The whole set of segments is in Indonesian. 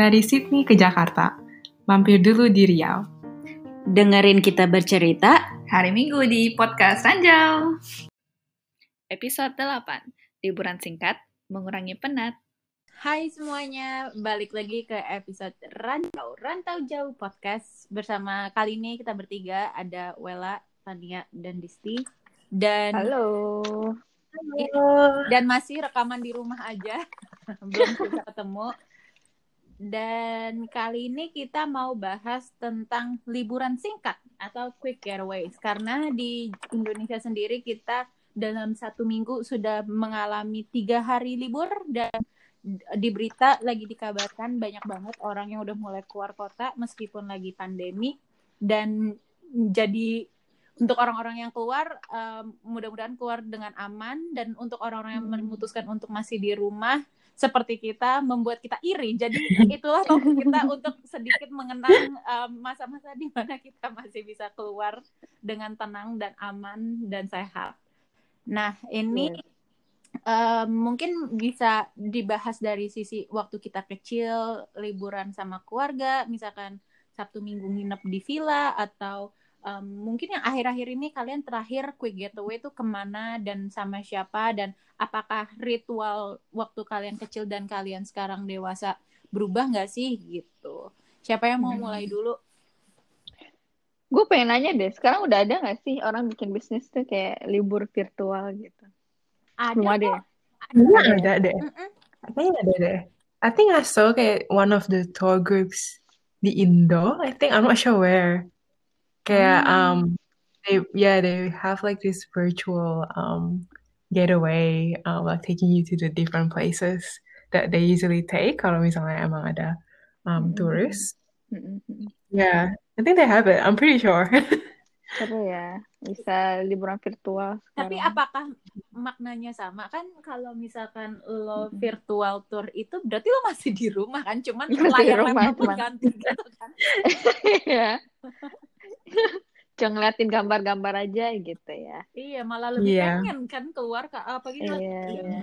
Dari Sydney ke Jakarta, mampir dulu di Riau. Dengerin kita bercerita hari Minggu di Podcast Ranjau. Episode 8, liburan singkat, mengurangi penat. Hai semuanya, balik lagi ke episode Rantau, Rantau Jauh Podcast. Bersama kali ini kita bertiga, ada Wela, Tania, dan Disti. Dan Halo. Halo. Dan masih rekaman di rumah aja, belum bisa ketemu. Dan kali ini kita mau bahas tentang liburan singkat atau quick getaways. Karena di Indonesia sendiri kita dalam satu minggu sudah mengalami tiga hari libur dan di berita lagi dikabarkan banyak banget orang yang udah mulai keluar kota meskipun lagi pandemi. Dan jadi untuk orang-orang yang keluar um, mudah-mudahan keluar dengan aman. Dan untuk orang-orang yang memutuskan untuk masih di rumah seperti kita membuat kita iri. Jadi itulah topik kita untuk sedikit mengenang masa-masa um, di mana kita masih bisa keluar dengan tenang dan aman dan sehat. Nah, ini um, mungkin bisa dibahas dari sisi waktu kita kecil, liburan sama keluarga, misalkan Sabtu Minggu nginep di villa atau um, mungkin yang akhir-akhir ini kalian terakhir quick getaway itu ke mana dan sama siapa dan apakah ritual waktu kalian kecil dan kalian sekarang dewasa berubah nggak sih gitu siapa yang mau mulai Hmm. dulu Gue pengen nanya deh, sekarang udah ada gak sih orang bikin bisnis tuh kayak libur virtual gitu? ada Belum ada ya? Ada ya? ada deh. Mm-mm. Kayaknya ada deh. I think I saw kayak one of the tour groups di Indo. I think I'm not sure where. Kayak Hmm. um they yeah they have like this virtual um getaway um like taking you to the different places that they usually take kalau misalnya emang ada um Mm-mm. tourists. Mm-mm. Yeah, I think they have it. I'm pretty sure. Seru ya, bisa liburan virtual tapi sekarang. apakah maknanya sama kan kalau misalkan lo virtual tour itu berarti lo masih di rumah kan cuman Masih di layar rumah, laptop lo cuman. ganti gitu kan Cuma ngeliatin gambar-gambar aja gitu ya. iya malah lebih Iya. pengen kan keluar ke apa gitu Iya, iya.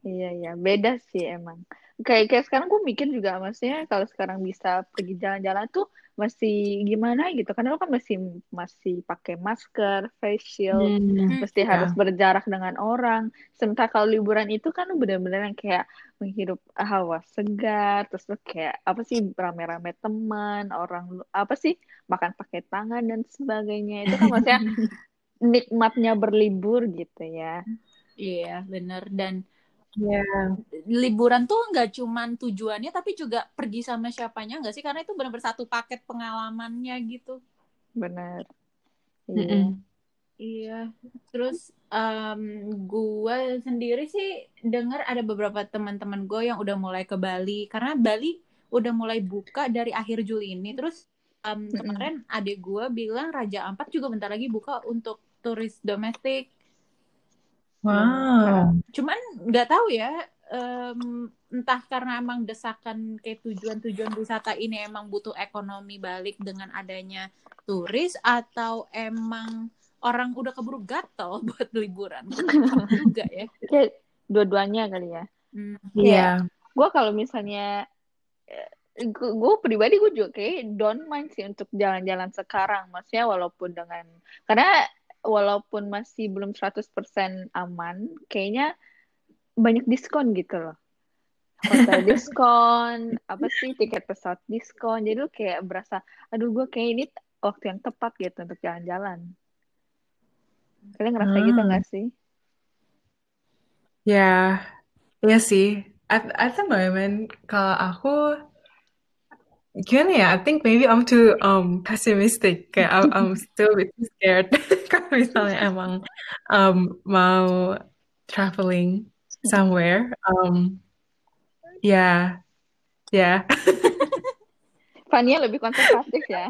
Iya, iya. Beda sih emang. Kayak, kayak sekarang gue mikir juga, maksudnya kalau sekarang bisa pergi jalan-jalan tuh masih gimana gitu. Karena lo kan masih masih pakai masker, face shield, Hmm, mesti harus ya. berjarak dengan orang. Sementara kalau liburan itu kan bener-bener yang kayak menghirup hawa segar, terus tuh kayak apa sih rame-rame teman, orang apa sih makan pakai tangan dan sebagainya. Itu kan maksudnya nikmatnya berlibur gitu ya. iya bener dan Yeah. liburan tuh nggak cuman tujuannya tapi juga pergi sama siapanya nggak sih karena itu benar-benar satu paket pengalamannya gitu Benar. Iya. Mm-mm. Iya, terus em gue sendiri sih dengar ada beberapa teman-teman gue yang udah mulai ke Bali karena Bali udah mulai buka dari akhir Juli ini. Terus em, Mm-mm. kemarin adik gue bilang Raja Ampat juga bentar lagi buka untuk turis domestik. Wow. Cuman nggak tahu ya, em, entah karena emang desakan kayak tujuan-tujuan wisata ini emang butuh ekonomi balik dengan adanya turis atau emang orang udah keburu gatel buat liburan. Juga ya. Kayak dua-duanya kali ya. Hmm. Yeah. Gue kalau misalnya gue pribadi gue juga kayak don't mind sih untuk jalan-jalan sekarang. Maksudnya walaupun dengan karena walaupun masih belum 100% aman, kayaknya banyak diskon gitu loh. Hotel diskon, apa sih tiket pesawat diskon. Jadi lu kayak berasa, aduh gue kayak ini waktu yang tepat gitu untuk jalan-jalan. Kalian ngerasa gitu Hmm. nggak sih? Ya, iya sih. At, at the moment, kalau aku gimana ya? I think maybe I'm too um pessimistic. Kayak I'm, I'm still a bit scared. Kalau misalnya emang um mau traveling somewhere, um ya, ya. Fania lebih konservatif ya.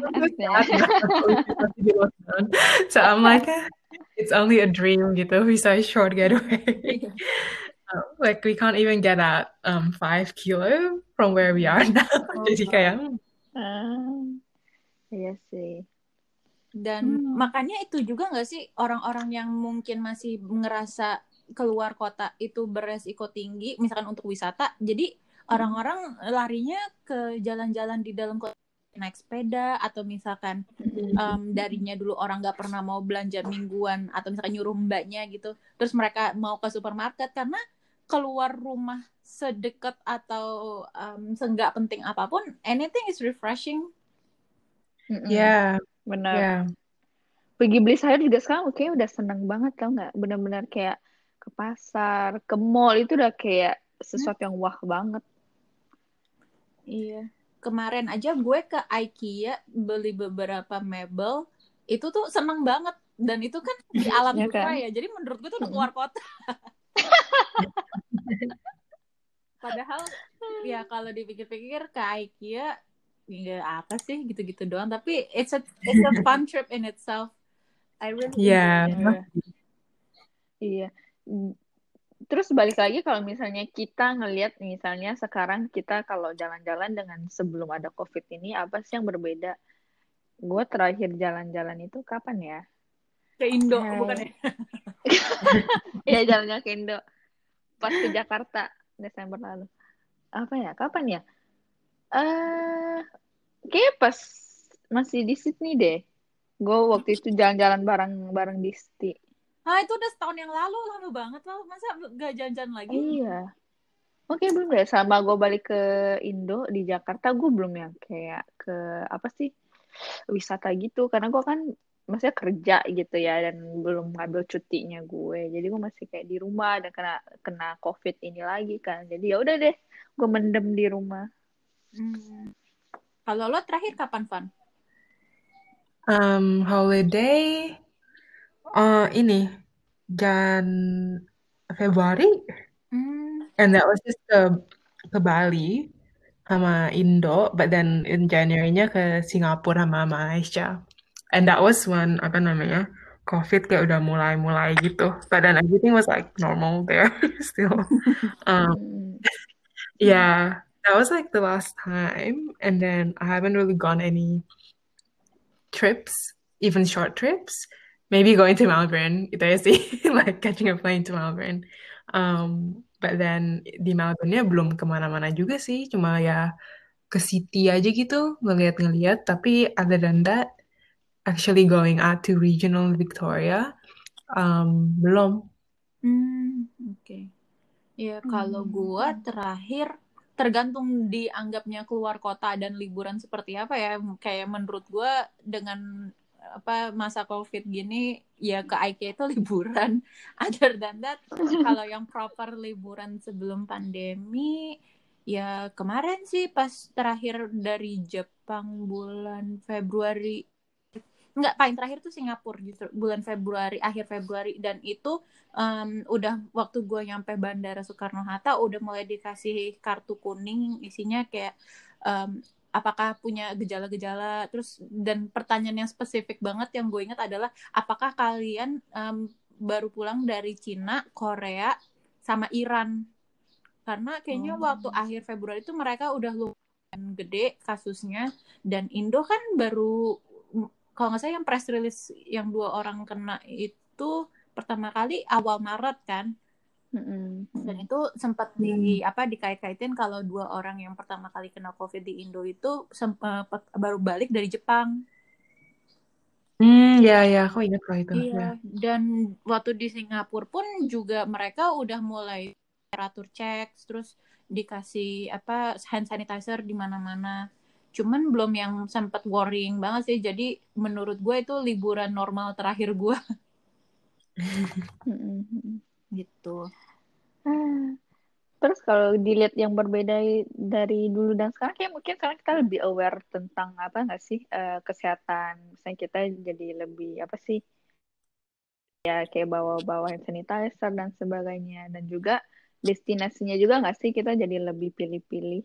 So I'm like, eh, it's only a dream gitu. Bisa short getaway. Uh, like we can't even get out um five kilo from where we are now. Jadi kayak hmm, Ah, iya sih. Dan Hmm. makanya itu juga nggak sih orang-orang yang mungkin masih ngerasa keluar kota itu beresiko tinggi, misalkan untuk wisata, jadi orang-orang larinya ke jalan-jalan di dalam kota naik sepeda atau misalkan um, darinya dulu orang nggak pernah mau belanja mingguan atau misalkan nyuruh mbaknya gitu terus mereka mau ke supermarket karena keluar rumah sedekat atau um, seenggak penting apa pun anything is refreshing Ya, Benar. ya. Pergi beli sayur juga sekarang oke udah seneng banget tau nggak? Benar-benar kayak ke pasar, ke mall itu udah kayak sesuatu yang wah banget. Iya. Kemarin aja gue ke IKEA beli beberapa mebel, itu tuh seneng banget. Dan itu kan di alam Ya kan? ya. Jadi menurut gue tuh udah keluar kota. Padahal ya kalau dipikir-pikir ke IKEA nggak apa sih gitu-gitu doang. Tapi it's a it's a fun trip in itself. I really Ya, enjoyed it. Iya. Terus balik lagi kalau misalnya kita ngelihat misalnya sekarang kita kalau jalan-jalan dengan sebelum ada COVID ini apa sih yang berbeda? Gue terakhir jalan-jalan itu kapan ya? Ke Indo Eh, bukan ya? Ya jalan-jalan ke Indo. Pas ke Jakarta Desember lalu. Apa ya? Kapan ya? Eh, kayak pas masih di Sydney deh. Gue waktu itu jalan-jalan bareng-bareng Disti. Ah itu udah setahun yang lalu lama banget loh. Masa gak jalan-jalan lagi? Iya. Oke, belum deh. Sama gue balik ke Indo di Jakarta, gue belum yang kayak ke apa sih wisata gitu. Karena gue kan maksudnya kerja gitu ya dan belum ngambil cutinya gue. Jadi gue masih kayak di rumah dan kena kena COVID ini lagi kan. Jadi ya udah deh, gue mendem di rumah. Hmm. Kalau lo terakhir kapan, Van? Um, holiday, uh, ini Jan Februari, Hmm. and that was just ke ke Bali sama Indo, but then in January-nya ke Singapura sama Malaysia. And that was when apa namanya COVID kayak udah mulai-mulai gitu. But then everything was like normal there still. Um, Hmm. yeah, that was like the last time, and then I haven't really gone any trips, even short trips. Maybe going to Melbourne, itu aja sih, like catching a plane to Melbourne. Um, but then di Melbourne-nya belum ke mana-mana juga sih, cuma ya ke city aja gitu, ngeliat-ngeliat. Tapi other than that, actually going out to regional Victoria, um, belum. Hmm, oke. Ya, kalau Hmm. gua terakhir tergantung dianggapnya keluar kota dan liburan seperti apa ya. Kayak menurut gua dengan apa masa COVID gini ya ke IKEA itu liburan. Other than that, kalau yang proper liburan sebelum pandemi ya kemarin sih pas terakhir dari Jepang bulan Februari Enggak, paling terakhir tuh Singapura justru bulan Februari, akhir Februari. Dan itu em, udah waktu gue nyampe Bandara Soekarno-Hatta udah mulai dikasih kartu kuning isinya kayak em, apakah punya gejala-gejala. Terus dan pertanyaan yang spesifik banget yang gue ingat adalah apakah kalian em, baru pulang dari Cina, Korea sama Iran? Karena kayaknya Oh. waktu akhir Februari itu mereka udah lumayan gede kasusnya. Dan Indo kan baru kalau nggak salah yang press release yang dua orang kena itu pertama kali awal Maret kan Mm-mm. dan itu sempat di apa dikait-kaitin kalau dua orang yang pertama kali kena COVID di Indo itu sem- eh, baru balik dari Jepang. Hmm, ya ya, aku ingat kalau itu. Ya. Iya, dan waktu di Singapura pun juga mereka udah mulai temperatur cek, terus dikasih apa hand sanitizer di mana-mana. Cuman belum yang sempat worrying banget sih. Jadi menurut gue itu liburan normal terakhir gue Mm-mm. gitu. Ah. Terus kalau dilihat yang berbeda dari dulu dan sekarang, kayak mungkin sekarang kita lebih aware tentang apa nggak sih eh, kesehatan. Misalnya kita jadi lebih apa sih ya kayak bawa-bawa hand sanitizer dan sebagainya. Dan juga destinasinya juga nggak sih kita jadi lebih pilih-pilih.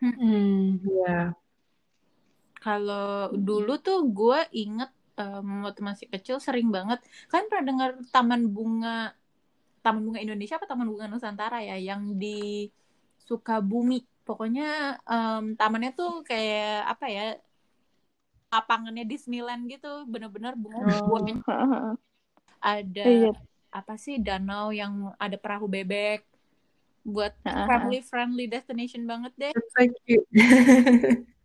Hmm, ya. Kalau dulu tuh gue inget em, waktu masih kecil sering banget kan pernah dengar Taman Bunga Taman Bunga Indonesia apa Taman Bunga Nusantara ya yang di Sukabumi. Pokoknya em, tamannya tuh kayak apa ya lapangannya Disneyland gitu, bener-bener bunga buahnya ada Iya. apa sih danau yang ada perahu bebek. buat family friendly destination banget deh. So cute.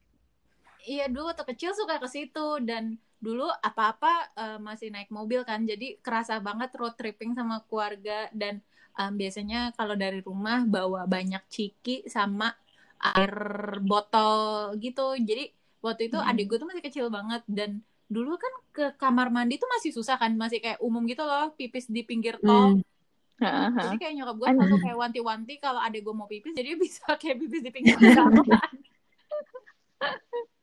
Iya dulu waktu kecil suka ke situ. Dan dulu apa-apa eh, masih naik mobil kan. Jadi kerasa banget road tripping sama keluarga. Dan em, biasanya kalau dari rumah bawa banyak ciki sama air botol gitu. Jadi waktu itu Hmm. adik gue tuh masih kecil banget. Dan dulu kan ke kamar mandi tuh masih susah kan. Masih kayak umum gitu loh pipis di pinggir tol. Hmm. Ah. jadi kayak nyokap gue selalu kayak wanti-wanti kalau adik gue mau pipis jadi bisa kayak pipis di pinggir jalan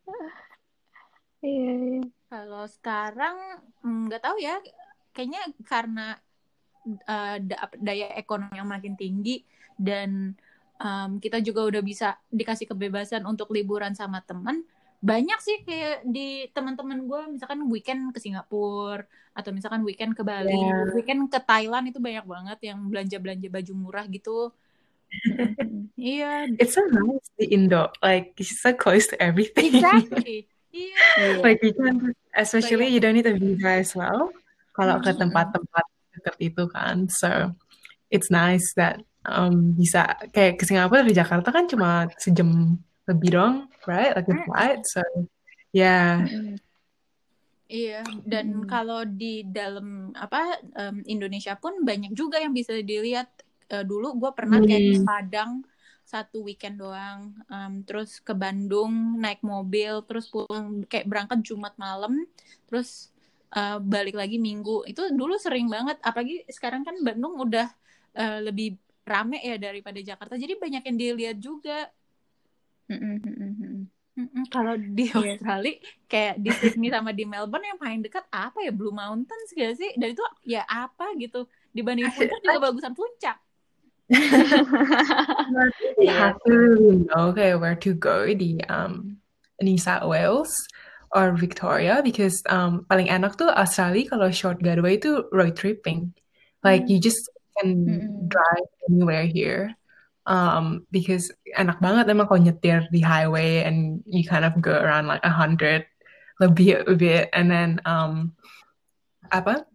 Iya, iya. Kalau sekarang mm, nggak tahu ya, kayaknya karena uh, da- daya ekonomi yang makin tinggi dan um, kita juga udah bisa dikasih kebebasan untuk liburan sama teman. Banyak sih kayak di teman-teman gue, misalkan weekend ke Singapura atau misalkan weekend ke Bali, Yeah. weekend ke Thailand itu banyak banget yang belanja-belanja baju murah gitu. Iya, It's so nice the Indo. Like it's so close to everything. exactly. Iya. like you can, especially you don't need a visa as well. Kalau ke tempat-tempat dekat itu kan, so it's nice that um bisa kayak ke Singapura dari Jakarta kan cuma sejam lebih dong, right? Like a Mm. flight. So yeah. Iya, dan kalau di dalam apa em, Indonesia pun banyak juga yang bisa dilihat. Eh, dulu gue pernah kayak ke Hmm. Padang satu weekend doang, Em, terus ke Bandung naik mobil, terus pulang kayak berangkat Jumat malam, terus eh, balik lagi Minggu. Itu dulu sering banget, apalagi sekarang kan Bandung udah eh, lebih rame ya daripada Jakarta, jadi banyak yang dilihat juga. Mm-mm, mm-mm. Mm-mm, Kalau di Iya. Australia kayak di Sydney sama di Melbourne yang paling dekat apa ya Blue Mountains gak sih? Dan itu ya apa gitu dibanding puncak juga bagusan puncak. You have to know okay, where to go di um New South Wales or Victoria because um paling enak tuh Australia kalau short getaway itu road tripping. Like you just can Mm-mm. drive anywhere here. Um, because enak banget emang kalau nyetir di highway and you kind of go around like a hundred lebih a bit and then um apa?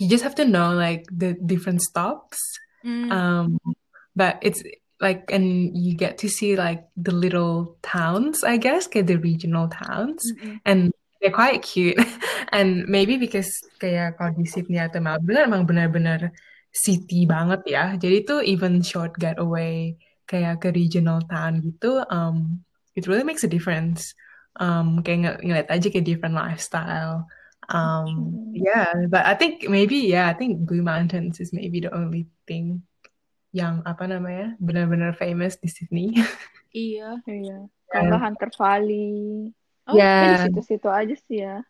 You just have to know like the different stops. Hmm, Um, but it's like, and you get to see like the little towns, I guess, kayak the regional towns, mm-mm. and they're quite cute. And maybe because kayak kalau di Sydney atau Melbourne emang benar-benar city banget ya. Jadi itu even short getaway kayak ke regional town gitu, um, it really makes a difference. Um, kayak ng ngeliat aja kayak different lifestyle. Um, yeah, but I think maybe yeah, I think Blue Mountains is maybe the only thing yang apa namanya benar-benar famous di Sydney. Iya. Iya. Kalau nggak Hunter Valley. Oh, Yeah. situ-situ aja sih ya.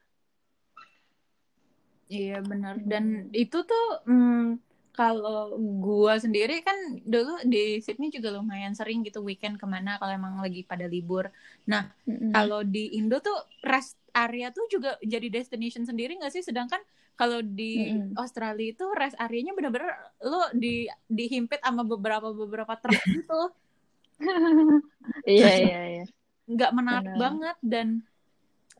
Iya benar. Dan itu tuh mm, kalau gua sendiri kan dulu di Sydney juga lumayan sering gitu weekend ke mana kalau emang lagi pada libur. Nah Mm-mm. kalau di Indo tuh rest area tuh juga jadi destination sendiri nggak sih? Sedangkan kalau di Mm-mm. Australia itu rest areanya bener-bener lo di dihimpit sama beberapa beberapa truk gitu. Iya iya iya. nggak menarik Benar. banget dan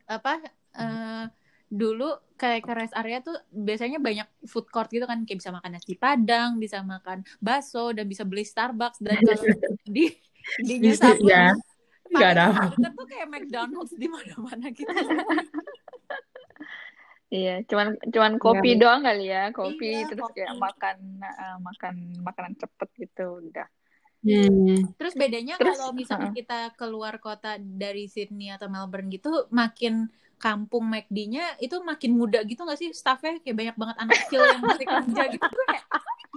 apa eh, dulu kayak ke rest area tuh biasanya banyak food court gitu kan kayak bisa makan nasi padang bisa makan bakso dan bisa beli Starbucks dan kalau di di New South Wales nggak ada apa. deket tuh kayak McDonald's di mana-mana gitu Iya, cuman cuman kopi doang kali ya, kopi Iya, terus kayak kopi. makan eh, makan makanan cepet gitu udah. Hmm. terus bedanya Terus, kalau misalnya uh-uh. kita keluar kota dari Sydney atau Melbourne gitu makin kampung McD-nya itu makin muda gitu nggak sih staffnya kayak banyak banget anak kecil yang masih kerja gitu Gue kayak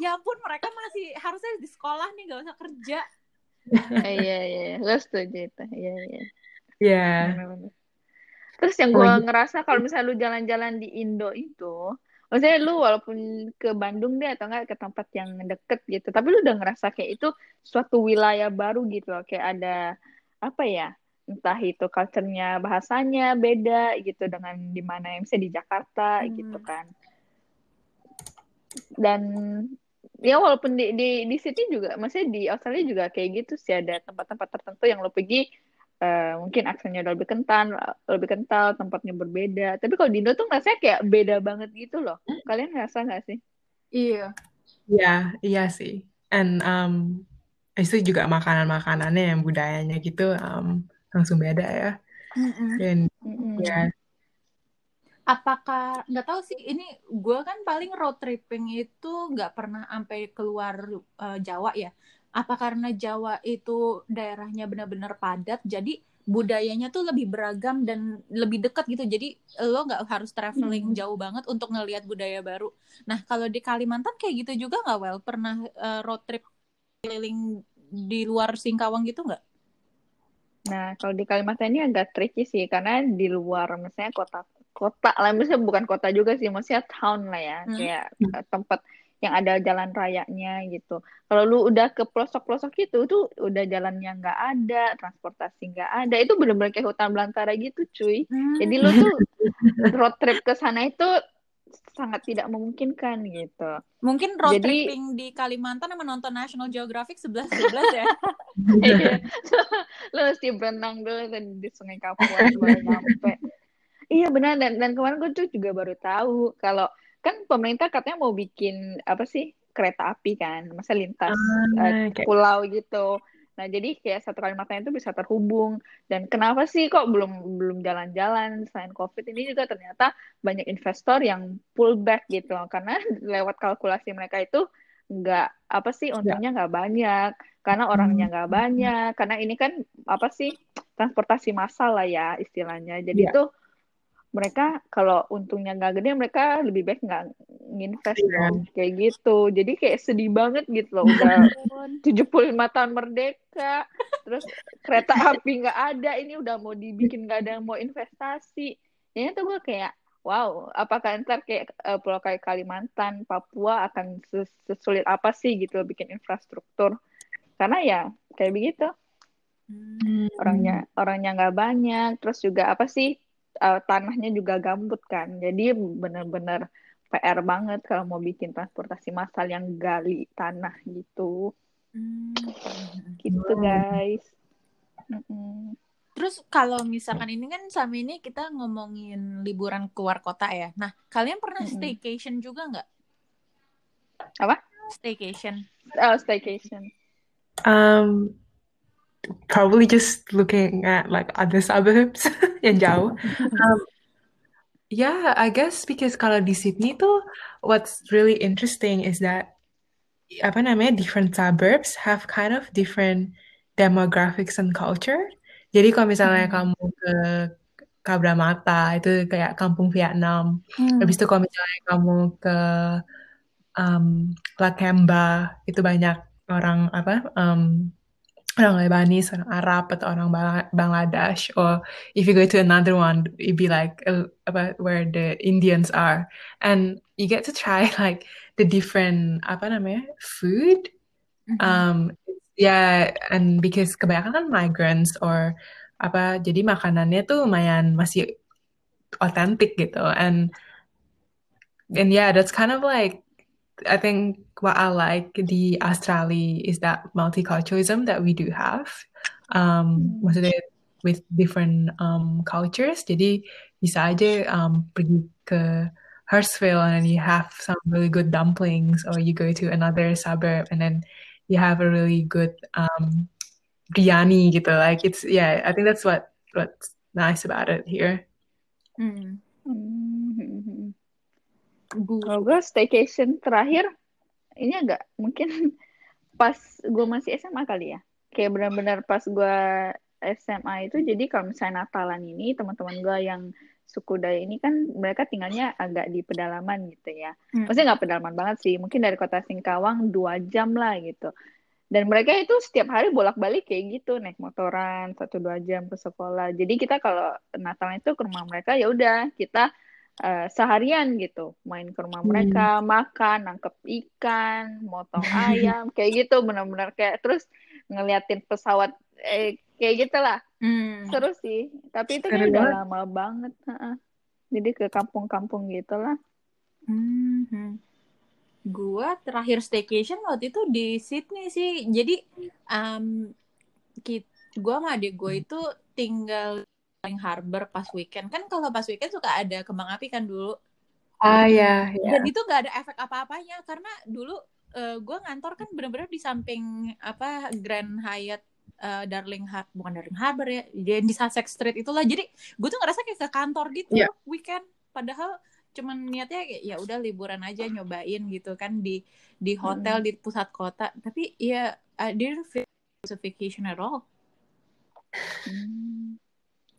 ya ampun mereka masih harusnya di sekolah nih nggak usah kerja iya iya, iya. lo setuju itu. Iya iya. Yeah. Benar-benar. Terus yang gue iya. ngerasa kalau misalnya lu jalan-jalan di Indo itu, maksudnya lu walaupun ke Bandung deh atau enggak ke tempat yang deket gitu, tapi lu udah ngerasa kayak itu suatu wilayah baru gitu loh, kayak ada apa ya, entah itu culture-nya, bahasanya beda gitu dengan di mana misalnya di Jakarta Hmm. gitu kan. Dan ya walaupun di di di Sydney juga, maksudnya di Australia juga kayak gitu sih ada tempat-tempat tertentu yang lo pergi eh, mungkin aksennya udah lebih kental, lebih kental, tempatnya berbeda. Tapi kalau di Indo tuh rasanya kayak beda banget gitu loh. Kalian ngerasa nggak sih? iya Yeah, iya sih. And um, itu juga makanan-makanannya yang budayanya gitu um, langsung beda ya. Mm-mm. Dan Mm-mm. ya Apakah nggak tahu sih ini gue kan paling road tripping itu nggak pernah sampai keluar eh, Jawa ya. Apa karena Jawa itu daerahnya benar-benar padat jadi budayanya tuh lebih beragam dan lebih dekat gitu. Jadi lo nggak harus traveling Hmm. jauh banget untuk ngelihat budaya baru. Nah kalau di Kalimantan kayak gitu juga nggak well? Pernah eh, road trip keliling di luar Singkawang gitu nggak? Nah, kalau di Kalimantan ini agak tricky sih, karena di luar, misalnya kota, kota lah, misalnya bukan kota juga sih, maksudnya town lah ya, Hmm. kayak eh, tempat yang ada jalan rayanya gitu. Kalau lu udah ke pelosok-pelosok gitu, tuh udah jalannya nggak ada, transportasi nggak ada, itu bener-bener kayak hutan belantara gitu, cuy. Jadi lu tuh road trip ke sana itu sangat tidak memungkinkan gitu. Mungkin road Jadi- tripping di Kalimantan sama nonton National Geographic 11-12 ya. Iya. Lu mesti berenang dulu di Sungai Kapuas baru nyampe. Iya benar dan dan kemarin gue tuh juga baru tahu kalau kan pemerintah katanya mau bikin apa sih kereta api kan, masa lintas Ah, eh, kayak- pulau gitu. Nah jadi kayak satu Kalimantan itu bisa terhubung. Dan kenapa sih kok belum belum jalan-jalan selain COVID ini juga ternyata banyak investor yang pull back gitu loh. karena lewat kalkulasi mereka itu nggak apa sih untungnya nggak banyak karena orangnya nggak banyak karena ini kan apa sih transportasi massal lah ya istilahnya jadi Iya. tuh mereka kalau untungnya nggak gede mereka lebih baik nggak nginvest Iya. dong kayak gitu. Jadi kayak sedih banget gitu loh udah 75 tahun merdeka terus kereta api nggak ada ini udah mau dibikin nggak ada yang mau investasi. Ini tuh gue kayak wow apakah ntar kayak eh, pulau kayak Kalimantan Papua akan ses- sesulit apa sih gitu bikin infrastruktur? Karena ya kayak begitu. Hmm. orangnya orangnya nggak banyak terus juga apa sih eh, tanahnya juga gambut kan jadi bener-bener PR banget kalau mau bikin transportasi massal yang gali tanah gitu Hmm. gitu guys Mm-mm. Terus kalau misalkan ini kan sama ini kita ngomongin liburan keluar kota ya. Nah, kalian pernah Mm-mm. staycation juga nggak? Apa? Staycation. oh staycation Um, probably just looking at like other suburbs yang jauh. Um, yeah, I guess because kalau di Sydney tuh what's really interesting is that apa namanya different suburbs have kind of different demographics and culture. Jadi kalau misalnya kamu ke Cabramatta itu kayak kampung Vietnam. Habis itu kalau misalnya kamu ke um, Lakemba itu banyak orang apa um, orang Lebanese, orang Arab atau orang Bangla- Bangladesh. Or if you go to another one, it'd be like uh, apa where the Indians are, and you get to try like the different apa namanya food. Mhm. Um, yeah, and because kebanyakan kan migrants or apa, jadi makanannya tuh lumayan masih authentic gitu, and and yeah, that's kind of like I think what I like the Australia is that multiculturalism that we do have. Um, with different um, cultures. Jadi bisa aja um, pergi ke Hurstville and then you have some really good dumplings, or you go to another suburb and then you have a really good um, biryani gitu. Like it's yeah, I think that's what what's nice about it here. Hmm. Hmm. Gu- Kalau gue staycation terakhir ini agak mungkin pas gue masih SMA kali ya. Kayak benar-benar pas gue SMA itu jadi kalau misalnya Natalan ini teman-teman gue yang suku Daya ini kan mereka tinggalnya agak di pedalaman gitu ya. Hmm. Maksudnya nggak pedalaman banget sih, mungkin dari kota Singkawang dua jam lah gitu. Dan mereka itu setiap hari bolak-balik kayak gitu, naik motoran satu dua jam ke sekolah. Jadi kita kalau Natal itu ke rumah mereka ya udah kita eh, seharian gitu, main ke rumah Hmm. mereka, makan, nangkep ikan, motong ayam, kayak gitu, benar-benar kayak terus ngeliatin pesawat eh, kayak gitulah. Hmm. Seru sih, tapi itu kayak udah lama banget. heeh. Jadi ke kampung-kampung gitu lah. Mhm. Gua terakhir staycation waktu itu di Sydney sih. Jadi um, kit- gua sama adik gue itu tinggal Paling Harbor pas weekend. Kan kalau pas weekend suka ada kembang api kan dulu. Ah ya, ya. Dan itu nggak ada efek apa-apanya karena dulu uh, gue ngantor kan bener-bener di samping apa Grand Hyatt uh, Darling Har bukan Darling Harbor ya di Sussex Street itulah jadi gue tuh ngerasa kayak ke kantor gitu yeah. weekend padahal cuman niatnya kayak ya udah liburan aja nyobain gitu kan di di hotel hmm. di pusat kota tapi ya I didn't feel a vacation at all hmm.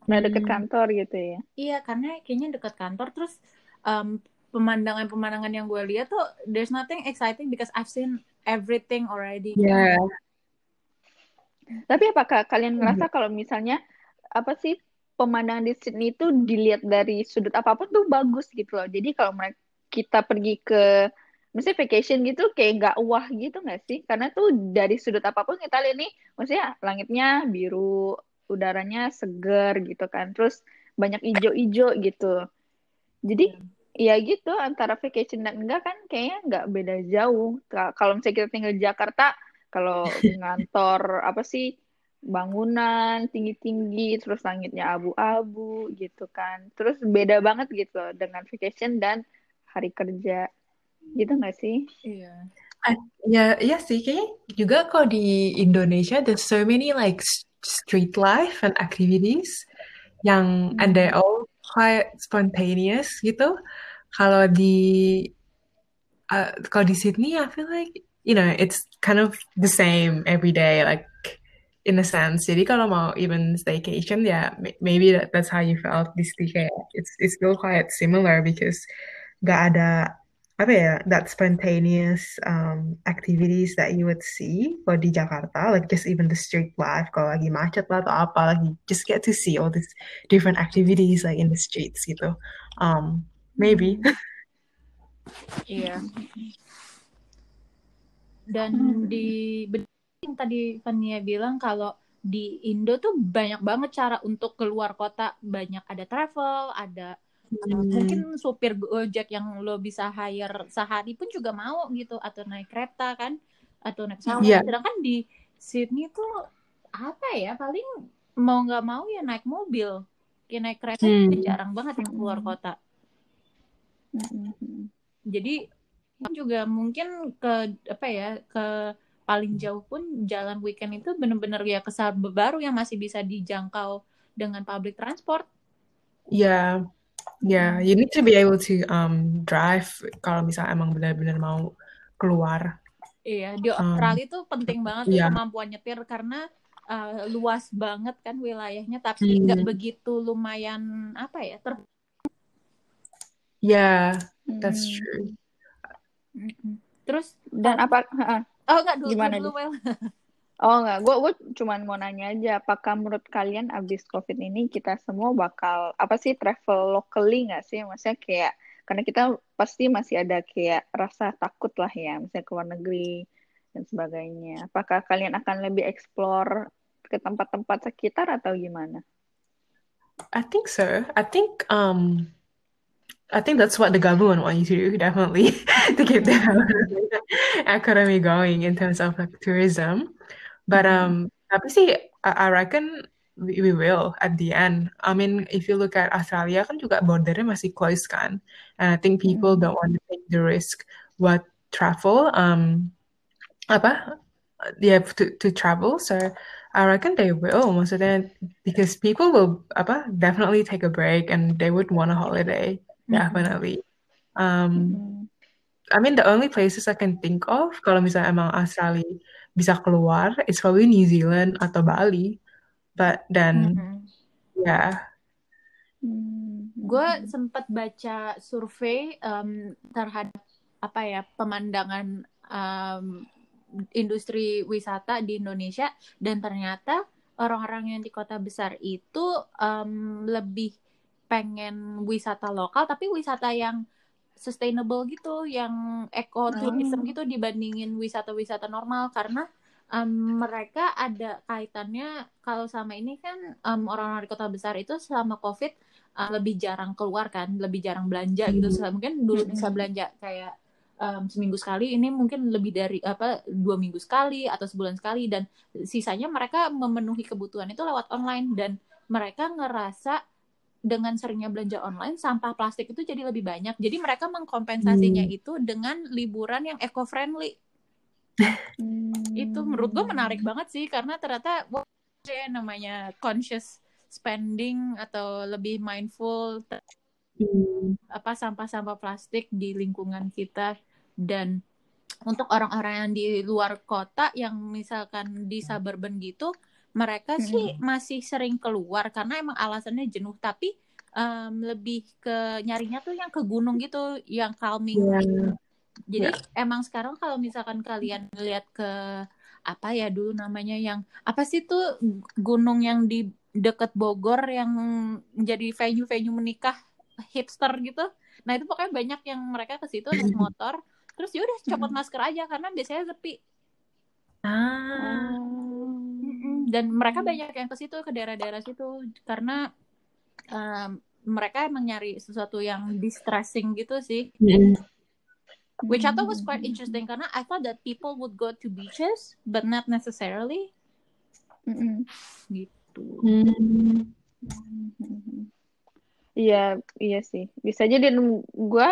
Nah, deket hmm. kantor gitu ya? Iya, karena kayaknya deket kantor. Terus um, pemandangan-pemandangan yang gue lihat tuh, there's nothing exciting because I've seen everything already. Yeah. Tapi apakah kalian ngerasa mm -hmm. kalau misalnya apa sih pemandangan di Sydney itu dilihat dari sudut apa pun tuh bagus gitu loh. Jadi kalau mereka kita pergi ke misalnya vacation gitu kayak nggak wah gitu nggak sih? Karena tuh dari sudut apa pun kita lihat nih, maksudnya langitnya biru, udaranya seger gitu kan, terus banyak ijo-ijo gitu. Jadi ya gitu antara vacation dan enggak kan kayaknya nggak beda jauh. Kalau misalnya kita tinggal di Jakarta, kalau ngantor apa sih bangunan tinggi-tinggi terus langitnya abu-abu gitu kan. Terus beda banget gitu dengan vacation dan hari kerja. Gitu nggak sih? Iya. Ya ya sih. Kayaknya juga kok di Indonesia there's so many like street life and activities yang hmm. and they all quite spontaneous gitu kalau di uh, kalau di Sydney I feel like you know it's kind of the same every day like in a sense. Jadi kalau mau even staycation, ya yeah, maybe that, that's how you felt di kayak it's it's still quite similar because gak ada apa ya that spontaneous um, activities that you would see kalau di Jakarta, like just even the street life kalau lagi macet lah atau apa, lagi just get to see all these different activities like in the streets gitu. Um, maybe. Iya. yeah. Dan di yang tadi Fania bilang kalau di Indo tuh banyak banget cara untuk keluar kota banyak ada travel ada hmm. mungkin supir gojek yang lo bisa hire sehari pun juga mau gitu atau naik kereta kan atau naik pesawat yeah. sedangkan di Sydney tuh apa ya paling mau nggak mau ya naik mobil kayak naik kereta hmm. jarang banget yang keluar kota hmm. jadi juga mungkin ke apa ya ke paling jauh pun jalan weekend itu benar-benar ya kesal baru yang masih bisa dijangkau dengan public transport. Ya, yeah. Ya, yeah. you need to be able to um, drive kalau misalnya emang benar-benar mau keluar. Iya, di um, Australia itu penting banget yeah. kemampuan nyetir karena uh, luas banget kan wilayahnya, tapi nggak hmm. begitu lumayan apa ya ter. Ya, yeah, that's hmm. true. Terus dan apa? Oh enggak dulu, Gimana dulu, well. Oh enggak, gue gue cuma mau nanya aja, apakah menurut kalian abis covid ini kita semua bakal apa sih travel locally nggak sih? Maksudnya kayak karena kita pasti masih ada kayak rasa takut lah ya, misalnya ke luar negeri dan sebagainya. Apakah kalian akan lebih explore ke tempat-tempat sekitar atau gimana? I think so. I think um I think that's what the government want you to do, definitely, to keep the economy going in terms of like tourism. But mm-hmm. um, tapi sih, I, I reckon we, we will at the end. I mean, if you look at Australia kan juga bordernya masih close kan, and I think people mm-hmm. don't want to take the risk what travel um apa yeah to to travel. So I reckon they will. Maksudnya because people will apa definitely take a break and they would want a holiday. Mm-hmm. definitely. Um. I mean, the only places I can think of kalau misalnya emang Australia bisa keluar, it's probably New Zealand atau Bali. But then, mm-hmm. ya. Yeah. Hmm. Gue sempat baca survei um, terhadap apa ya pemandangan um, industri wisata di Indonesia dan ternyata orang-orang yang di kota besar itu um, lebih pengen wisata lokal tapi wisata yang sustainable gitu, yang ekotourism hmm. gitu dibandingin wisata-wisata normal karena um, mereka ada kaitannya kalau sama ini kan um, orang-orang di kota besar itu selama covid uh, lebih jarang keluar kan, lebih jarang belanja gitu. Hmm. Mungkin dulu hmm. bisa belanja kayak um, seminggu sekali, ini mungkin lebih dari apa dua minggu sekali atau sebulan sekali dan sisanya mereka memenuhi kebutuhan itu lewat online dan mereka ngerasa dengan seringnya belanja online, sampah plastik itu jadi lebih banyak. Jadi mereka mengkompensasinya hmm. itu dengan liburan yang eco-friendly. itu menurut gue menarik banget sih karena ternyata wah, namanya conscious spending atau lebih mindful hmm. apa sampah-sampah plastik di lingkungan kita dan untuk orang-orang yang di luar kota yang misalkan di suburban gitu mereka hmm. sih masih sering keluar karena emang alasannya jenuh tapi um, lebih ke nyarinya tuh yang ke gunung gitu yang calming yeah. gitu. jadi yeah. emang sekarang kalau misalkan kalian lihat ke apa ya dulu namanya yang apa sih tuh gunung yang di deket Bogor yang jadi venue-venue menikah hipster gitu. Nah itu pokoknya banyak yang mereka ke situ naik motor, terus ya udah copot masker aja karena biasanya sepi. Ah. Dan mereka banyak yang ke situ ke daerah-daerah situ karena um, mereka emang nyari sesuatu yang distressing gitu sih. Which I thought was quite interesting karena I thought that people would go to beaches but not necessarily. Mm-hmm. Gitu. Mm-hmm. Iya, iya sih. Bisa jadi gue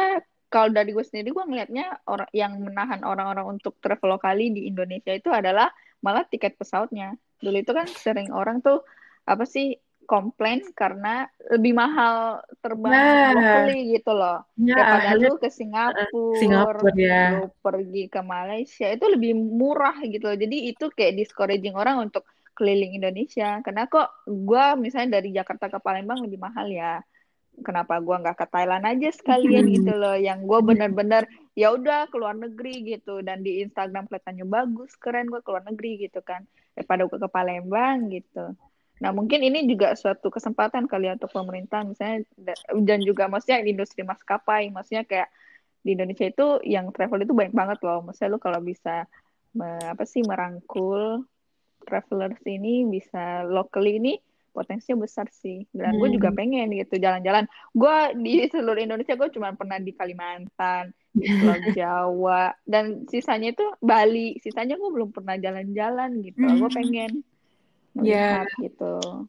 kalau dari gue sendiri gue ngelihatnya orang yang menahan orang-orang untuk travel lokali di Indonesia itu adalah malah tiket pesawatnya. Dulu itu kan sering orang tuh apa sih komplain karena lebih mahal terbang nah, locally gitu loh. Ya, Daripada lu ke Singapura, Singapura ya. lu pergi ke Malaysia itu lebih murah gitu loh. Jadi itu kayak discouraging orang untuk keliling Indonesia. Karena kok gue misalnya dari Jakarta ke Palembang lebih mahal ya kenapa gue nggak ke Thailand aja sekalian gitu loh yang gue bener-bener ya udah keluar negeri gitu. Dan di Instagram kelihatannya bagus keren gue keluar negeri gitu kan. Daripada gue ke Palembang gitu. Nah mungkin ini juga suatu kesempatan kali ya untuk pemerintah misalnya dan juga maksudnya industri maskapai maksudnya kayak di Indonesia itu yang travel itu banyak banget loh. Maksudnya lu kalau bisa me, apa sih merangkul travelers ini bisa locally ini potensinya besar sih dan hmm. gue juga pengen gitu jalan-jalan gue di seluruh Indonesia gue cuma pernah di Kalimantan di Pulau Jawa dan sisanya itu Bali sisanya gue belum pernah jalan-jalan gitu hmm. gue pengen melihat yeah. gitu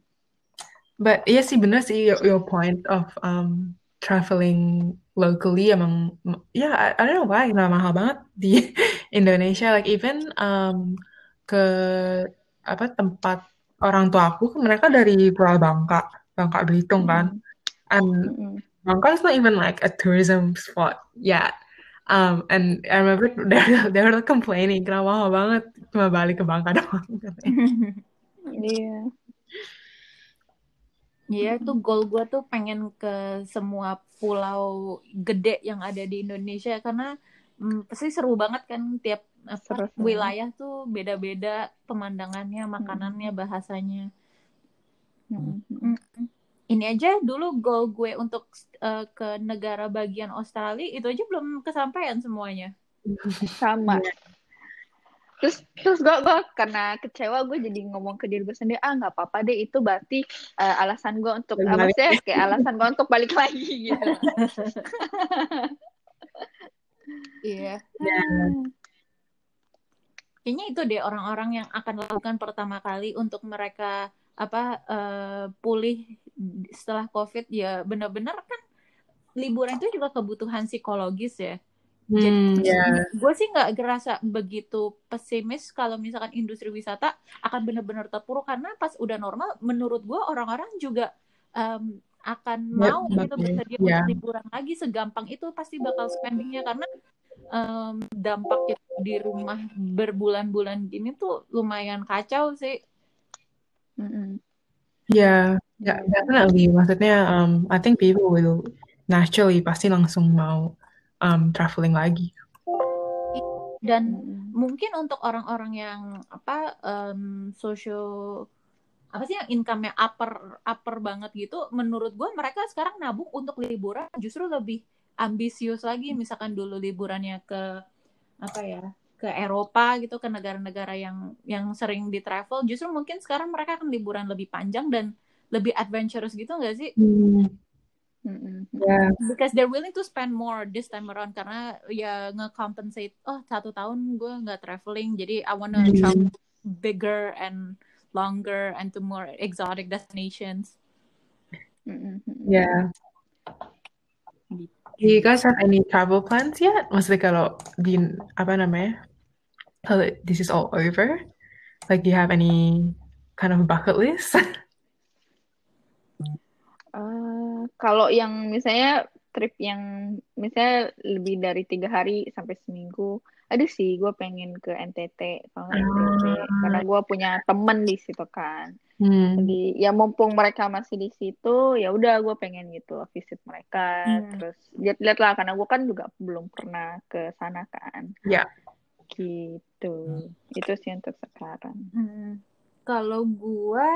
but iya sih bener sih your, your point of um, traveling locally emang ya yeah, I, I don't know why nggak mahal banget di Indonesia like even um, ke apa tempat orang tua aku mereka dari Pulau Bangka, Bangka Belitung kan. And Bangka is not even like a tourism spot yet. Um, and I remember they were, they were complaining kenapa mahal banget cuma balik ke Bangka doang. Iya. Iya itu goal gue tuh pengen ke semua pulau gede yang ada di Indonesia karena hmm, pasti seru banget kan tiap apa wilayah tuh beda-beda pemandangannya, makanannya, bahasanya. Hmm. Hmm. Ini aja dulu goal gue untuk uh, ke negara bagian Australia itu aja belum kesampaian semuanya. Sama. terus terus gue gue karena kecewa gue jadi ngomong ke diri gue sendiri ah nggak apa-apa deh itu berarti uh, alasan gue untuk apa sih kayak alasan gue untuk balik lagi gitu. Iya. yeah kayaknya itu deh orang-orang yang akan lakukan pertama kali untuk mereka apa uh, pulih setelah covid ya benar-benar kan liburan itu juga kebutuhan psikologis ya Hmm, Jadi yeah. gue sih nggak gerasa begitu pesimis kalau misalkan industri wisata akan benar-benar terpuruk karena pas udah normal, menurut gue orang-orang juga um, akan mau yeah, gitu bersedia untuk liburan lagi segampang itu pasti bakal spendingnya karena um, dampaknya di rumah berbulan-bulan gini tuh lumayan kacau sih. Ya, yeah, definitely. Maksudnya, um, I think people will naturally pasti langsung mau um, traveling lagi. Dan mungkin untuk orang-orang yang apa um, social apa sih yang income-nya upper upper banget gitu, menurut gue mereka sekarang nabung untuk liburan justru lebih ambisius lagi misalkan dulu liburannya ke apa ya ke Eropa gitu ke negara-negara yang yang sering di travel justru mungkin sekarang mereka akan liburan lebih panjang dan lebih adventurous gitu nggak sih? Hmm. Yeah. Because they're willing to spend more this time around karena ya nge-compensate oh satu tahun gue nggak traveling jadi I wanna mm. travel bigger and longer and to more exotic destinations. Mm-hmm. Yeah. Do you guys have any travel plans yet? Maksudnya kalau di apa namanya this is all over? Like, do you have any kind of bucket list? uh, kalau yang misalnya trip yang misalnya lebih dari tiga hari sampai seminggu, ada sih gue pengen ke NTT kalau NTT ah. karena gue punya temen di situ kan. Hmm. Jadi ya mumpung mereka masih di situ, ya udah gue pengen gitu visit mereka, hmm. terus lihat-lihat lah karena gue kan juga belum pernah ke sana kan. Ya. Gitu. Itu sih untuk sekarang. Hmm. Kalau gue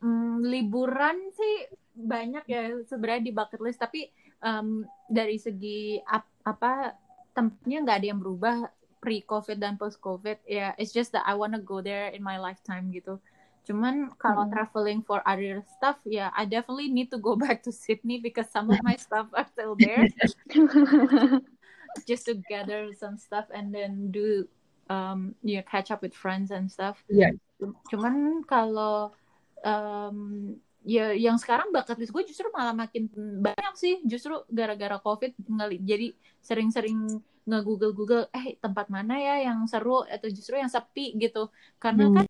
hmm, liburan sih banyak ya sebenarnya di bucket list, tapi um, dari segi ap apa tempatnya nggak ada yang berubah pre-COVID dan post-COVID. Ya, yeah, it's just that I wanna go there in my lifetime gitu. Cuman kalau hmm. traveling for other stuff, ya yeah, I definitely need to go back to Sydney because some of my stuff are still there. Just to gather some stuff and then do um you know, catch up with friends and stuff. Yeah. Cuman kalau um, ya yang sekarang bakat list gue justru malah makin banyak sih justru gara-gara covid ngali jadi sering-sering nge-google google eh tempat mana ya yang seru atau justru yang sepi gitu karena hmm. kan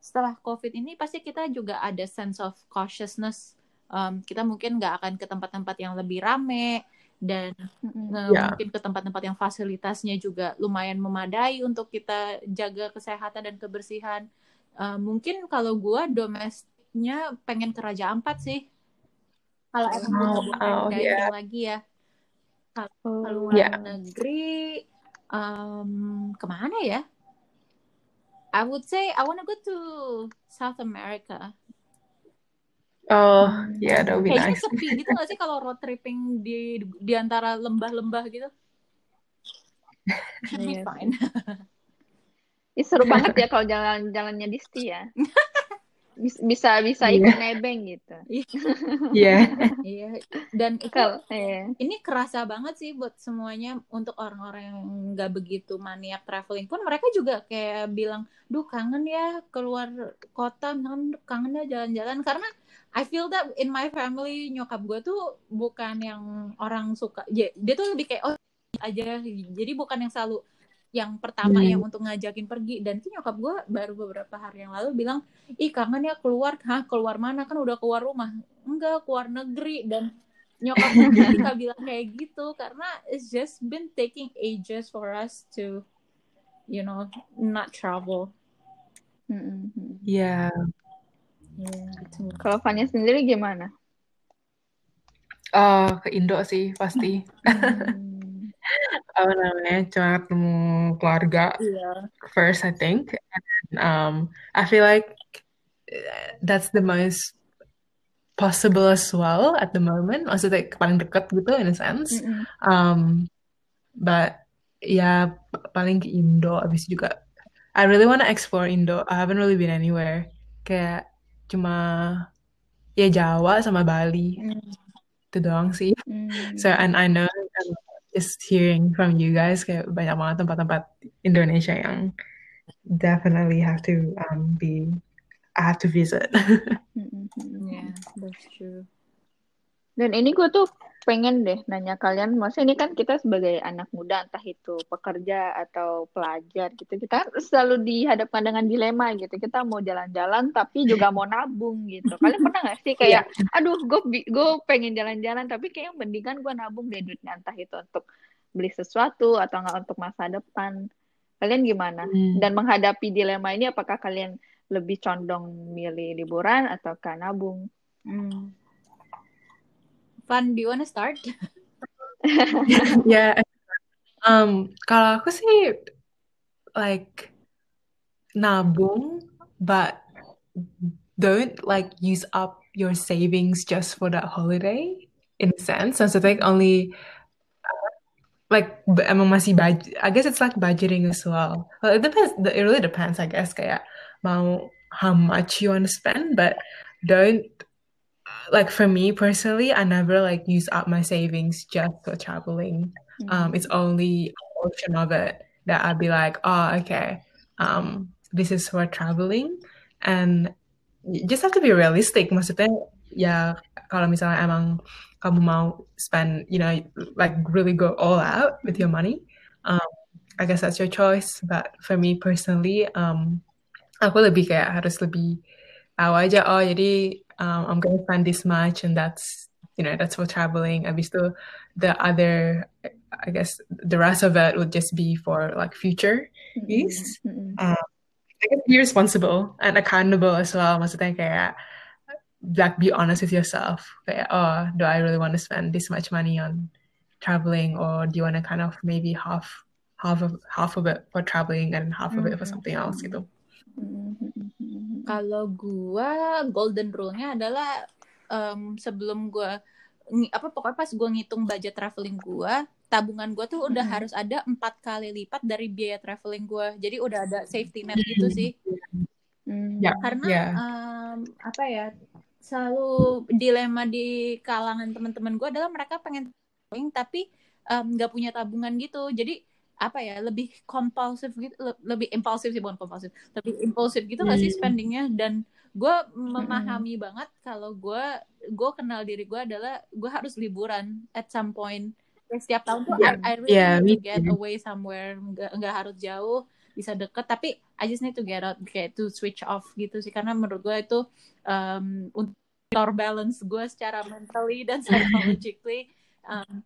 setelah COVID ini pasti kita juga ada sense of cautiousness. Um, kita mungkin nggak akan ke tempat-tempat yang lebih rame dan yeah. mungkin ke tempat-tempat yang fasilitasnya juga lumayan memadai untuk kita jaga kesehatan dan kebersihan. Uh, mungkin kalau gue domestiknya pengen ke Raja Ampat sih. Kalau emang oh, oh, yeah. lagi ya. Kalau luar yeah. negeri um, ke mana ya? I would say I want to go to South America. Oh, ya yeah, that would be Kayaknya nice. sepi gitu gak sih kalau road tripping di di antara lembah-lembah gitu? Yes. fine. Ih, seru banget ya kalau jalan-jalannya di ya. bisa bisa yeah. ikut nebeng gitu. Iya. Iya. Dan itu yeah. ini kerasa banget sih buat semuanya untuk orang-orang yang nggak begitu maniak traveling pun mereka juga kayak bilang, "Duh, kangen ya keluar kota, kangen kangen ya jalan-jalan." Karena I feel that in my family nyokap gue tuh bukan yang orang suka dia, dia tuh lebih kayak oh aja jadi bukan yang selalu yang pertama hmm. yang untuk ngajakin pergi dan itu nyokap gue baru beberapa hari yang lalu bilang ih kangen ya keluar hah keluar mana kan udah keluar rumah enggak keluar negeri dan nyokap gue kita bilang kayak gitu karena it's just been taking ages for us to you know not travel hmm, Iya. Yeah. Yeah. Kalau Fanya sendiri gimana? Uh, ke Indo sih pasti. Hmm apa namanya cuma ketemu keluarga yeah. first I think and, um I feel like uh, that's the most possible as well at the moment maksudnya paling dekat gitu in a sense mm -hmm. um but ya paling ke Indo abis juga I really wanna explore Indo I haven't really been anywhere kayak cuma ya Jawa sama Bali mm. itu doang sih mm. so and I know just hearing from you guys kayak banyak banget tempat-tempat Indonesia yang definitely have to um, be I have to visit. yeah, that's true. Dan ini gue tuh pengen deh nanya kalian, maksudnya ini kan kita sebagai anak muda, entah itu pekerja atau pelajar gitu, kita selalu dihadapkan dengan dilema gitu. Kita mau jalan-jalan tapi juga mau nabung gitu. Kalian pernah gak sih kayak, yeah. aduh gue gue pengen jalan-jalan tapi kayak mendingan gue nabung deh duitnya entah itu untuk beli sesuatu atau nggak untuk masa depan. Kalian gimana? Hmm. Dan menghadapi dilema ini, apakah kalian lebih condong milih liburan atau nabung? Hmm. Fun, do you wanna start? yeah. Um, kalau aku sih like nabung, but don't like use up your savings just for that holiday in a sense. And so like only like emang masih budget. I guess it's like budgeting as well. Well, it depends. It really depends, I guess. Kayak mau how much you want to spend, but don't like for me personally, I never like use up my savings just for traveling. Mm-hmm. Um, it's only a portion of it that I'd be like, oh, okay, um, this is for traveling, and you just have to be realistic. Maksudnya, ya kalau misalnya emang kamu mau spend, you know, like really go all out with your money, um, I guess that's your choice. But for me personally, um, aku lebih kayak harus lebih tahu aja. Oh, jadi um, I'm gonna spend this much, and that's you know that's for traveling. Abis still the other, I guess the rest of it would just be for like future use. Mm-mm. Um, I guess be responsible and accountable as well. Maksudnya kayak like be honest with yourself. Kayak oh, do I really want to spend this much money on traveling, or do you want to kind of maybe half half of half of it for traveling and half of it for Mhm. something else gitu. Kalau gua golden rule-nya adalah em, sebelum gua ngi- apa pokoknya pas gua ngitung budget traveling gua, tabungan gua tuh udah Mhm. harus ada empat kali lipat dari biaya traveling gua. Jadi udah ada safety net gitu sih. Mm. Ya, Karena ya. em, apa ya selalu dilema di kalangan teman-teman gua adalah mereka pengen traveling tapi nggak punya tabungan gitu. Jadi apa ya lebih kompulsif gitu le- lebih impulsif sih bukan kompulsif lebih impulsif gitu nggak sih Hmm. spendingnya dan gue memahami banget kalau gue gue kenal diri gue adalah gue harus liburan at some point Kayak setiap tahun tuh Yeah. I, I really Yeah, need to get too. away somewhere nggak nggak harus jauh bisa deket tapi I just need to get out kayak to switch off gitu sih karena menurut gue itu um, untuk balance gue secara mentally dan psychologically um,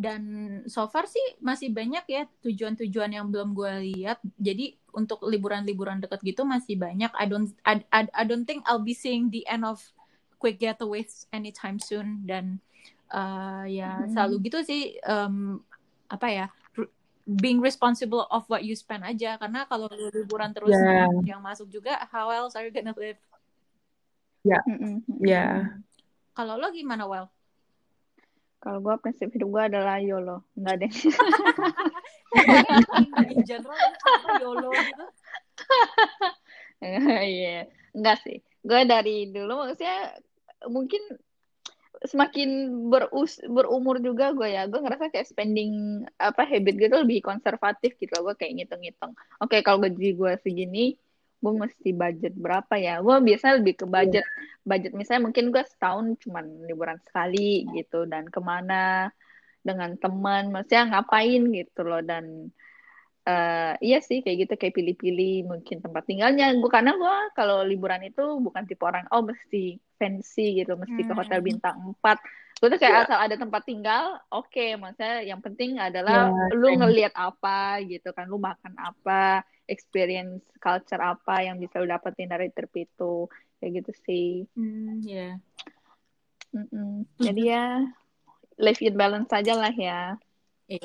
dan so far sih masih banyak ya tujuan-tujuan yang belum gue lihat. Jadi untuk liburan-liburan dekat gitu masih banyak. I don't I, I, I don't think I'll be seeing the end of quick getaways anytime soon. Dan uh, ya Hmm. selalu gitu sih um, apa ya being responsible of what you spend aja. Karena kalau lu liburan terus Yeah. yang masuk juga how else are you gonna live? Mm-mm. Yeah. kalau lo gimana well Kalau gue prinsip hidup gue adalah YOLO. Enggak deh. in general apa YOLO gitu Iya, enggak sih. Gue dari dulu maksudnya mungkin semakin berus berumur juga gue ya, gue ngerasa kayak spending apa habit gue tuh lebih konservatif gitu loh. Gue kayak ngitung-ngitung. Oke, kalau gaji gue segini, gue mesti budget berapa ya? Gue biasanya lebih ke budget. Budget misalnya mungkin gue setahun cuman liburan sekali gitu dan ke mana dengan teman, maksudnya ngapain gitu loh dan eh iya sih kayak gitu kayak pilih-pilih mungkin tempat tinggalnya gue karena gue kalau liburan itu bukan tipe orang oh mesti fancy gitu mesti ke hotel Hmm. bintang 4 tuh kayak asal ada tempat tinggal oke. Maksudnya yang penting adalah Ya, lu ngelihat apa gitu kan lu makan apa experience culture apa yang bisa lu dapetin dari trip itu. Kayak gitu sih. Hmm ya Mm-mm. jadi ya live in balance aja lah ya. Yeah.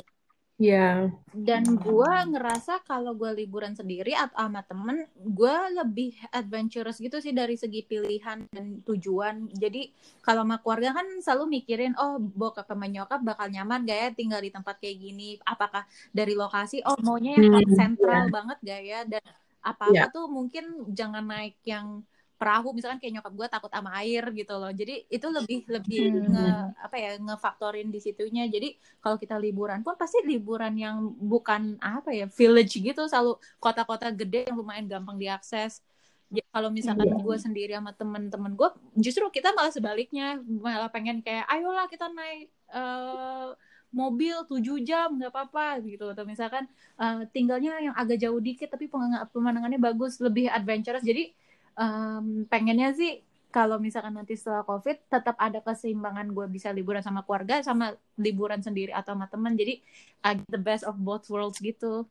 Dan gue ngerasa kalau gue liburan sendiri atau sama temen, gue lebih adventurous gitu sih dari segi pilihan dan tujuan. Jadi kalau sama keluarga kan selalu mikirin, oh bokap sama nyokap bakal nyaman gak ya tinggal di tempat kayak gini? Apakah dari lokasi, oh maunya yang Hmm, sentral banget gak ya? Dan apa-apa Yeah. tuh mungkin jangan naik yang perahu misalkan kayak nyokap gue takut sama air gitu loh. Jadi itu lebih lebih Hmm. nge apa ya ngefaktorin di situnya. Jadi kalau kita liburan pun pasti liburan yang bukan apa ya village gitu. Selalu kota-kota gede yang lumayan gampang diakses. Ya, kalau misalkan Iya. gue sendiri sama temen-temen gue justru kita malah sebaliknya. Malah pengen kayak ayolah kita naik eh, mobil 7 jam nggak apa-apa gitu. Atau misalkan eh, tinggalnya yang agak jauh dikit tapi pemandangannya bagus lebih adventurous. Jadi em, pengennya sih kalau misalkan nanti setelah covid tetap ada keseimbangan gue bisa liburan sama keluarga sama liburan sendiri atau sama teman jadi I get the best of both worlds gitu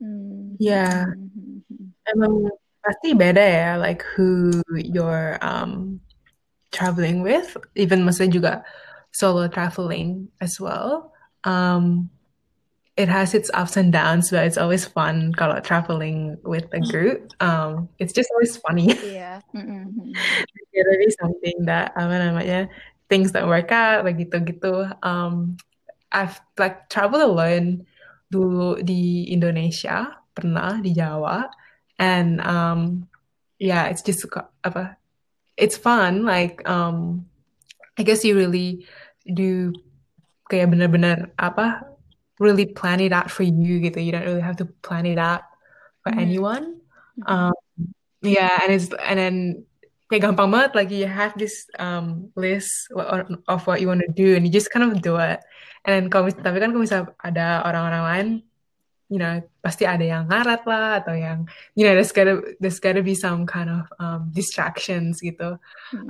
Hmm. Yeah. Hmm. Emang pasti beda ya, like who you're um traveling with. Even maksudnya juga solo traveling as well. Um, it has its ups and downs, but it's always fun kalau traveling with a group. Um, it's just always funny. iya Hmm. There really something that apa namanya things that work out like gitu-gitu. Um, I've like traveled alone dulu di Indonesia, pernah di Jawa, and um, yeah, it's just apa, it's fun. Like um, I guess you really do kayak bener-bener apa really plan it out for you gitu. You don't really have to plan it out for Hmm. anyone. Um, yeah, and it's and then kayak gampang banget like you have this um list of what you want to do and you just kind of do it. And then kalau tapi kan kalau misalnya ada orang-orang lain you know, pasti ada yang ngarat lah atau yang, you know, there's gotta there's gotta be some kind of um, distractions gitu.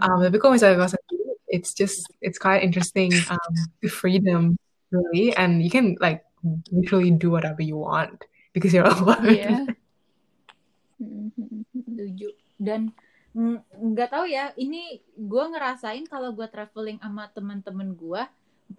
Um, tapi kalau misalnya kalau sendiri, it's just it's quite interesting um, the freedom really, and you can like literally do whatever you want because you're alone. Iya. Setuju. Dan nggak tahu ya, ini gue ngerasain kalau gue traveling sama teman-teman gue,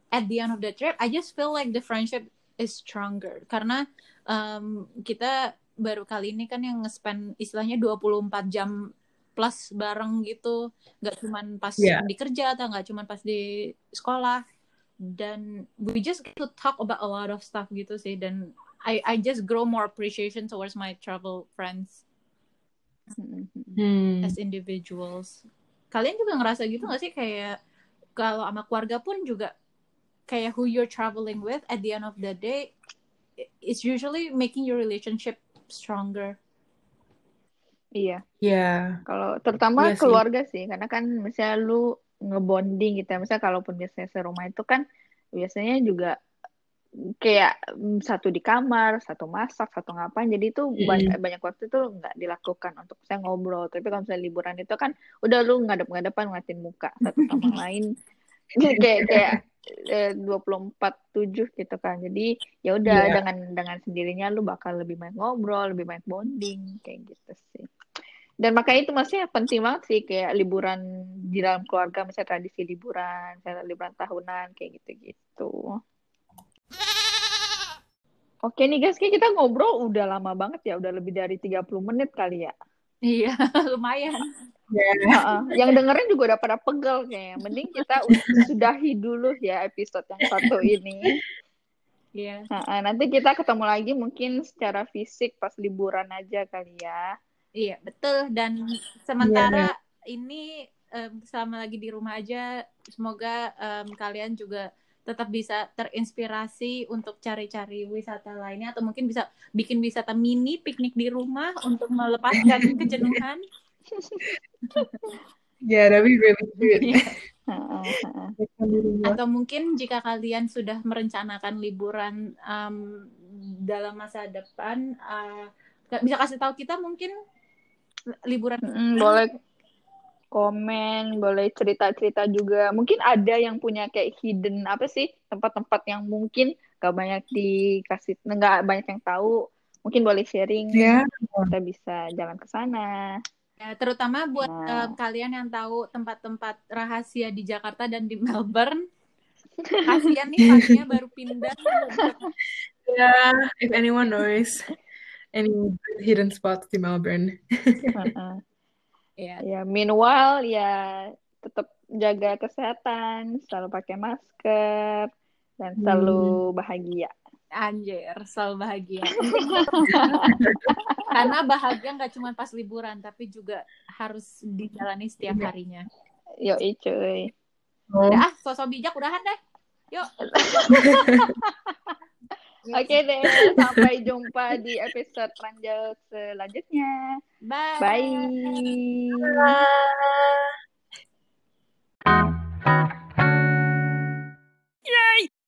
at the end of the trip, I just feel like the friendship is stronger karena um, kita baru kali ini kan yang nge-spend istilahnya 24 jam plus bareng gitu nggak cuman pas Yeah. di kerja atau nggak cuman pas di sekolah dan we just get to talk about a lot of stuff gitu sih dan I I just grow more appreciation towards my travel friends Hmm. as individuals. Kalian juga ngerasa gitu gak sih kayak kalau sama keluarga pun juga kayak who you're traveling with at the end of the day it's usually making your relationship stronger. Iya. Yeah. Kalau terutama Iya sih. keluarga sih, karena kan misalnya lu ngebonding gitu ya. Misalnya kalaupun biasanya serumah itu kan biasanya juga kayak mm, satu di kamar, satu masak, satu ngapain. Jadi itu Mm-mm. banyak, banyak waktu itu nggak dilakukan untuk saya ngobrol. Tapi kalau misalnya liburan itu kan udah lu ngadep-ngadepan ngeliatin muka satu sama lain. Jadi kayak kayak eh, 24/7 gitu kan. Jadi ya udah Iya. dengan dengan sendirinya lu bakal lebih banyak ngobrol, lebih banyak bonding kayak gitu sih. Dan makanya itu maksudnya penting banget sih kayak liburan di dalam keluarga, misalnya tradisi liburan, misalnya liburan tahunan kayak gitu-gitu. Oke nih guys, kayak kita ngobrol udah lama banget ya, udah lebih dari 30 menit kali ya. Iya, lumayan. Heeh. Yang dengerin juga udah pada pegel kayaknya. Mending kita ud- sudahi dulu ya episode yang satu ini. Iya. Heeh, nanti kita ketemu lagi mungkin secara fisik pas liburan aja kali ya. Iya, betul. Dan sementara ini em, selama lagi di rumah aja, semoga em, kalian juga tetap bisa terinspirasi untuk cari-cari wisata lainnya atau mungkin bisa bikin wisata mini piknik di rumah untuk melepaskan kejenuhan. Yeah, that'd be really good. Heeh, heeh. Atau mungkin jika kalian sudah merencanakan liburan em, dalam masa depan, eh, bisa kasih tahu kita mungkin liburan Mm, boleh komen, boleh cerita-cerita juga. Mungkin ada yang punya kayak hidden apa sih tempat-tempat yang mungkin gak banyak dikasih, nggak banyak yang tahu. Mungkin boleh sharing, Yeah. kita bisa jalan ke sana. Ya, terutama buat Nah. eh, kalian yang tahu tempat-tempat rahasia di Jakarta dan di Melbourne. Kasihan nih paginya baru pindah. Yeah. If anyone knows any hidden spots di Melbourne. Heeh. Ya, Ya, meanwhile ya tetap jaga kesehatan, selalu pakai masker, dan selalu bahagia. anjir, selalu bahagia. Karena bahagia nggak cuma pas liburan, tapi juga harus dijalani setiap harinya. Yoi cuy. Oh. Udah, ah, sosok bijak udahan deh. Yuk. Oke deh, sampai jumpa di episode ranjau selanjutnya. Bye. Bye.